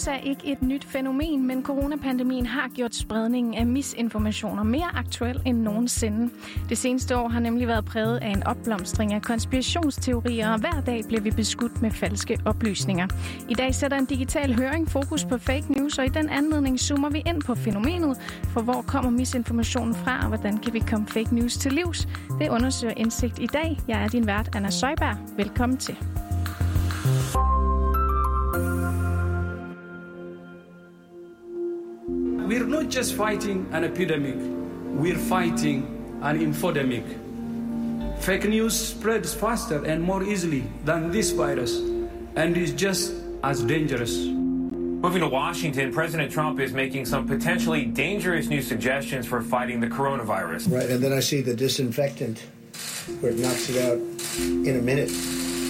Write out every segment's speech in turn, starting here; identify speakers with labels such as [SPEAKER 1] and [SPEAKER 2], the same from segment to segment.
[SPEAKER 1] Virus er ikke et nyt fænomen, men coronapandemien har gjort spredningen af misinformationer mere aktuel end nogensinde. Det seneste år har nemlig været præget af en opblomstring af konspirationsteorier, og hver dag bliver vi beskudt med falske oplysninger. I dag sætter en digital høring fokus på fake news, og i den anledning zoomer vi ind på fænomenet, for hvor kommer misinformationen fra, og hvordan kan vi komme fake news til livs? Det undersøger Indsigt i dag. Jeg er din vært, Anna Søjberg. Velkommen til.
[SPEAKER 2] We're not just fighting an epidemic, we're fighting an infodemic. Fake news spreads faster and more easily than this virus and is just as dangerous.
[SPEAKER 3] Moving to Washington, President Trump is making some potentially dangerous new suggestions for fighting the coronavirus.
[SPEAKER 4] Right, and then I see the disinfectant where it knocks it out in a minute,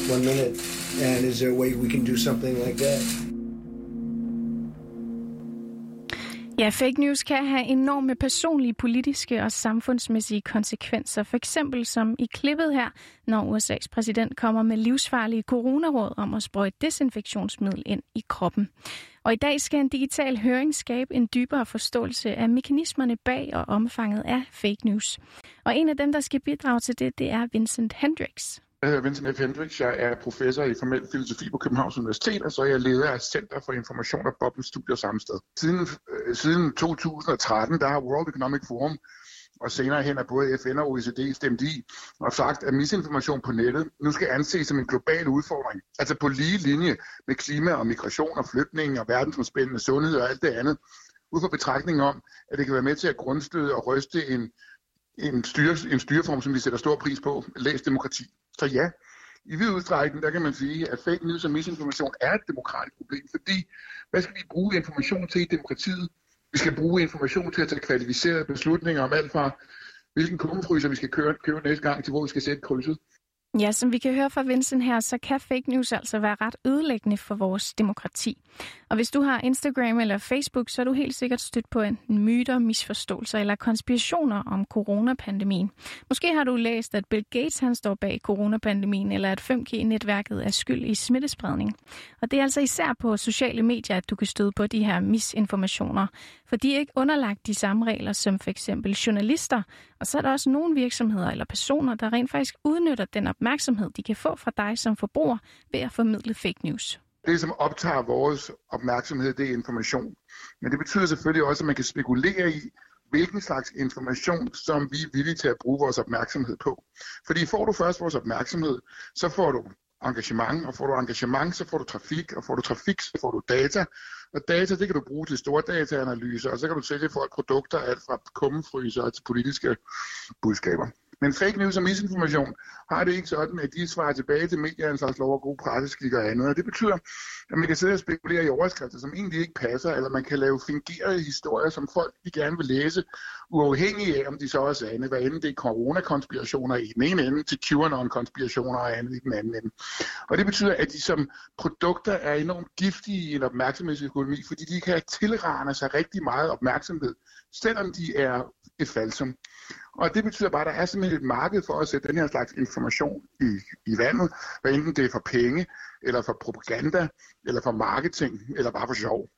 [SPEAKER 4] one minute. And is there a way we can do something like that?
[SPEAKER 1] Ja, fake news kan have enorme personlige, politiske og samfundsmæssige konsekvenser. For eksempel som i klippet her, når USA's præsident kommer med livsfarlige coronaråd om at sprøjte desinfektionsmiddel ind i kroppen. Og i dag skal en digital høring skabe en dybere forståelse af mekanismerne bag og omfanget af fake news. Og en af dem, der skal bidrage til det, det er Vincent Hendricks.
[SPEAKER 5] Jeg hedder Vincent F. Hendricks. Jeg er professor i formel filosofi på Københavns Universitet, og så er jeg leder af Center for Information og Bobbens Studier samme sted. Siden, øh, siden 2013, der har World Economic Forum og senere hen er både FN og OECD stemt i og sagt, at misinformation på nettet nu skal anses som en global udfordring. Altså på lige linje med klima og migration og flygtninge og verdensomspændende sundhed og alt det andet. Ud fra betragtning om, at det kan være med til at grundstøde og ryste en, en, styre, en styreform, som vi sætter stor pris på, læs demokrati. Så ja, i vid udstrækning, der kan man sige, at fake news og misinformation er et demokratisk problem, fordi hvad skal vi bruge information til i demokratiet? Vi skal bruge information til at tage kvalificerede beslutninger om alt fra, hvilken kummefryser vi skal køre, købe næste gang, til hvor vi skal sætte krydset.
[SPEAKER 1] Ja, som vi kan høre fra Vincent her, så kan fake news altså være ret ødelæggende for vores demokrati. Og hvis du har Instagram eller Facebook, så er du helt sikkert stødt på enten myter, misforståelser eller konspirationer om coronapandemien. Måske har du læst, at Bill Gates han står bag coronapandemien, eller at 5G-netværket er skyld i smittespredning. Og det er altså især på sociale medier, at du kan støde på de her misinformationer, for de er ikke underlagt de samme regler som for eksempel journalister. Og så er der også nogle virksomheder eller personer, der rent faktisk udnytter den opmærksomhed, de kan få fra dig som forbruger ved at formidle fake news.
[SPEAKER 5] Det, som optager vores opmærksomhed, det er information. Men det betyder selvfølgelig også, at man kan spekulere i, hvilken slags information, som vi er villige til at bruge vores opmærksomhed på. Fordi får du først vores opmærksomhed, så får du engagement, og får du engagement, så får du trafik, og får du trafik, så får du data. Og data, det kan du bruge til store dataanalyser, og så kan du sælge folk produkter, alt fra kummefryser til politiske budskaber. Men fake news og misinformation har det ikke sådan, at de svarer tilbage til medieansvars lov og god presseskik og andet. Og det betyder, at man kan sidde og spekulere i overskrifter, som egentlig ikke passer, eller man kan lave fingerede historier, som folk de gerne vil læse, uafhængig af, om de så også er sande, Hvad enten det er coronakonspirationer i den ene ende, til QAnon-konspirationer og andet i den anden ende. Og det betyder, at de som produkter er enormt giftige i en opmærksomhedsøkonomi, fordi de kan tilrane sig rigtig meget opmærksomhed, selvom de er et falsum. Og det betyder bare, at der er simpelthen et marked for at sætte den her slags information i, i vandet, hvad enten det er for penge, eller for propaganda, eller for marketing, eller bare for sjov.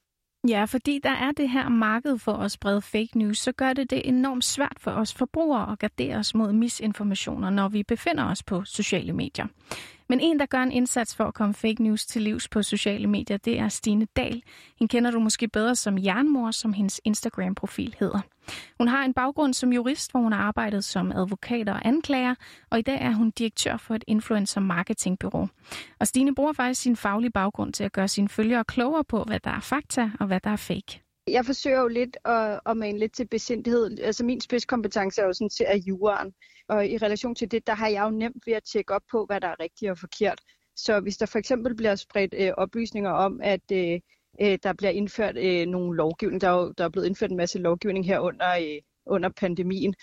[SPEAKER 1] Ja, fordi der er det her marked for at sprede fake news, så gør det det enormt svært for os forbrugere at gardere os mod misinformationer, når vi befinder os på sociale medier. Men en, der gør en indsats for at komme fake news til livs på sociale medier, det er Stine Dahl. Hende kender du måske bedre som Jernmor, som hendes Instagram-profil hedder. Hun har en baggrund som jurist, hvor hun har arbejdet som advokat og anklager, og i dag er hun direktør for et influencer marketingbyrå. Og Stine bruger faktisk sin faglige baggrund til at gøre sine følgere klogere på, hvad der er fakta og hvad der er fake.
[SPEAKER 6] Jeg forsøger jo lidt at, at mane lidt til besindighed. Altså min spidskompetence er jo sådan til at juraen. Og i relation til det, der har jeg jo nemt ved at tjekke op på, hvad der er rigtigt og forkert. Så hvis der for eksempel bliver spredt øh, oplysninger om, at øh, øh, der bliver indført øh, nogle lovgivning, der er, jo, der er blevet indført en masse lovgivning her under, øh, under pandemien,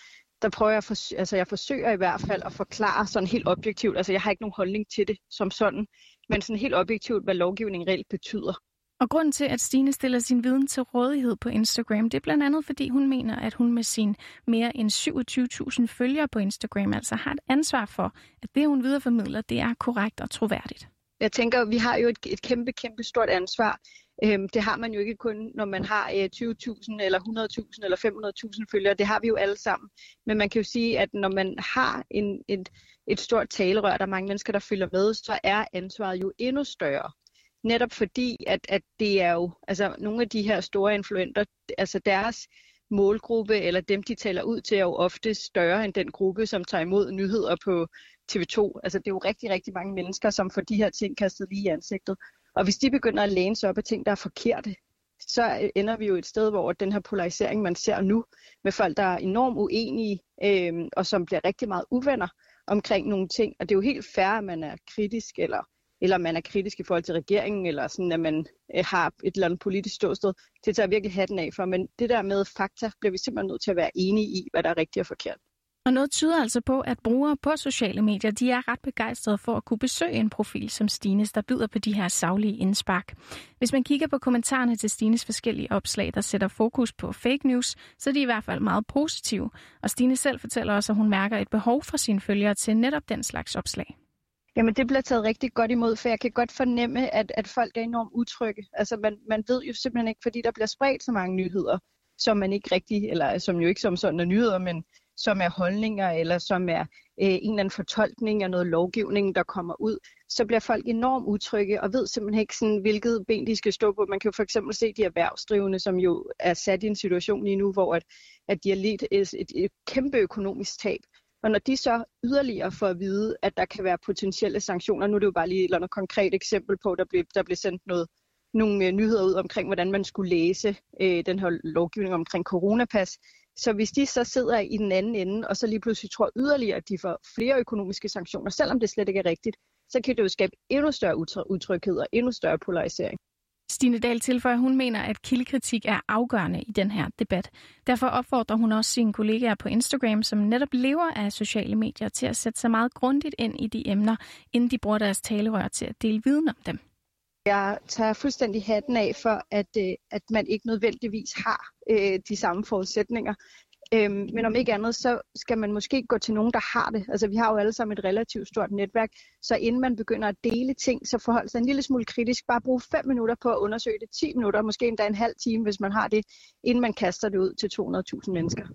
[SPEAKER 6] der prøver jeg, for, altså jeg forsøger i hvert fald at forklare sådan helt objektivt, altså jeg har ikke nogen holdning til det som sådan, men sådan helt objektivt, hvad lovgivning reelt betyder.
[SPEAKER 1] Og grunden til, at Stine stiller sin viden til rådighed på Instagram, det er blandt andet, fordi hun mener, at hun med sin mere end 27.000 følgere på Instagram altså har et ansvar for, at det, hun videreformidler, det er korrekt og troværdigt.
[SPEAKER 6] Jeg tænker, vi har jo et, et kæmpe, kæmpe stort ansvar Øhm, det har man jo ikke kun, når man har øh, 20.000 eller 100.000 eller 500.000 følgere. Det har vi jo alle sammen. Men man kan jo sige, at når man har en, et, et stort talerør, der er mange mennesker, der følger med, så er ansvaret jo endnu større. Netop fordi, at, at det er jo, altså nogle af de her store influenter, altså deres målgruppe, eller dem, de taler ud til, er jo ofte større end den gruppe, som tager imod nyheder på TV2. Altså det er jo rigtig, rigtig mange mennesker, som får de her ting kastet lige i ansigtet. Og hvis de begynder at læne sig op af ting, der er forkerte, så øh, ender vi jo et sted, hvor den her polarisering, man ser nu, med folk, der er enormt uenige, øh, og som bliver rigtig meget uvenner omkring nogle ting. Og det er jo helt fair, at man er kritisk, eller, eller man er kritisk i forhold til regeringen, eller sådan, at man øh, har et eller andet politisk ståsted. Det tager virkelig hatten af for. Men det der med fakta, bliver vi simpelthen nødt til at være enige i, hvad der er rigtigt og forkert.
[SPEAKER 1] Og noget tyder altså på, at brugere på sociale medier de er ret begejstrede for at kunne besøge en profil som Stines, der byder på de her savlige indspark. Hvis man kigger på kommentarerne til Stines forskellige opslag, der sætter fokus på fake news, så er de i hvert fald meget positive. Og Stine selv fortæller også, at hun mærker et behov fra sine følgere til netop den slags opslag.
[SPEAKER 6] Jamen det bliver taget rigtig godt imod, for jeg kan godt fornemme, at, at folk er enormt utrygge. Altså man, man ved jo simpelthen ikke, fordi der bliver spredt så mange nyheder, som man ikke rigtig, eller som jo ikke som sådan er nyheder, men som er holdninger, eller som er øh, en eller anden fortolkning af noget lovgivning, der kommer ud, så bliver folk enormt utrygge og ved simpelthen ikke, sådan, hvilket ben de skal stå på. Man kan jo for eksempel se de erhvervsdrivende, som jo er sat i en situation lige nu, hvor at, at de har lidt et, et, et kæmpe økonomisk tab. Og når de så yderligere får at vide, at der kan være potentielle sanktioner, nu er det jo bare lige et eller andet konkret eksempel på, der blev, der blev sendt noget, nogle øh, nyheder ud omkring, hvordan man skulle læse øh, den her lovgivning omkring coronapas, så hvis de så sidder i den anden ende, og så lige pludselig tror yderligere, at de får flere økonomiske sanktioner, selvom det slet ikke er rigtigt, så kan det jo skabe endnu større utryghed og endnu større polarisering.
[SPEAKER 1] Stine Dahl tilføjer, at hun mener, at kildekritik er afgørende i den her debat. Derfor opfordrer hun også sine kollegaer på Instagram, som netop lever af sociale medier, til at sætte sig meget grundigt ind i de emner, inden de bruger deres talerør til at dele viden om dem.
[SPEAKER 6] Jeg tager fuldstændig hatten af for, at, øh, at man ikke nødvendigvis har øh, de samme forudsætninger. Øhm, men om ikke andet, så skal man måske gå til nogen, der har det. Altså vi har jo alle sammen et relativt stort netværk, så inden man begynder at dele ting, så forhold sig en lille smule kritisk. Bare brug 5 minutter på at undersøge det, 10 minutter, måske endda en halv time, hvis man har det, inden man kaster det ud til 200.000 mennesker.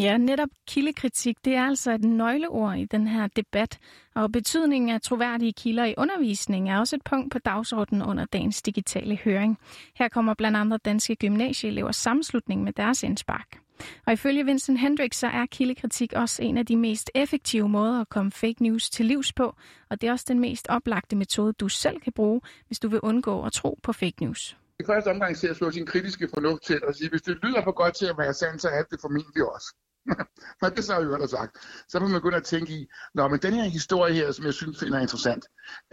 [SPEAKER 1] Ja, netop kildekritik, det er altså et nøgleord i den her debat, og betydningen af troværdige kilder i undervisning er også et punkt på dagsordenen under dagens digitale høring. Her kommer blandt andet danske gymnasieelevers sammenslutning med deres indspark. Og ifølge Vincent Hendricks så er kildekritik også en af de mest effektive måder at komme fake news til livs på, og det er også den mest oplagte metode, du selv kan bruge, hvis du vil undgå at tro på fake news.
[SPEAKER 5] I første omgang til at slå sin kritiske fornuft til og sige, hvis det lyder for godt til at være sandt, så er det formentlig også. Når det så har jeg sagt, så må man begynde at tænke i, Nå, men den her historie her, som jeg synes finder interessant,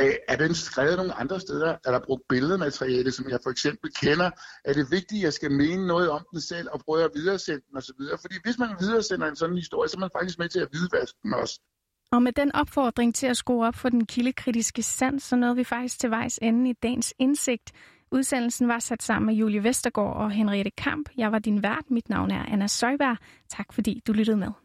[SPEAKER 5] øh, er den skrevet nogle andre steder? Er der brugt billedmateriale, som jeg for eksempel kender? Er det vigtigt, at jeg skal mene noget om den selv og prøve at videresende den osv.? Fordi hvis man videresender en sådan historie, så er man faktisk med til at hvidvaske den også.
[SPEAKER 1] Og med den opfordring til at skrue op for den kildekritiske sand, så nåede vi faktisk til vejs ende i dagens indsigt. Udsendelsen var sat sammen med Julie Vestergaard og Henriette Kamp. Jeg var din vært. Mit navn er Anna Søjberg. Tak fordi du lyttede med.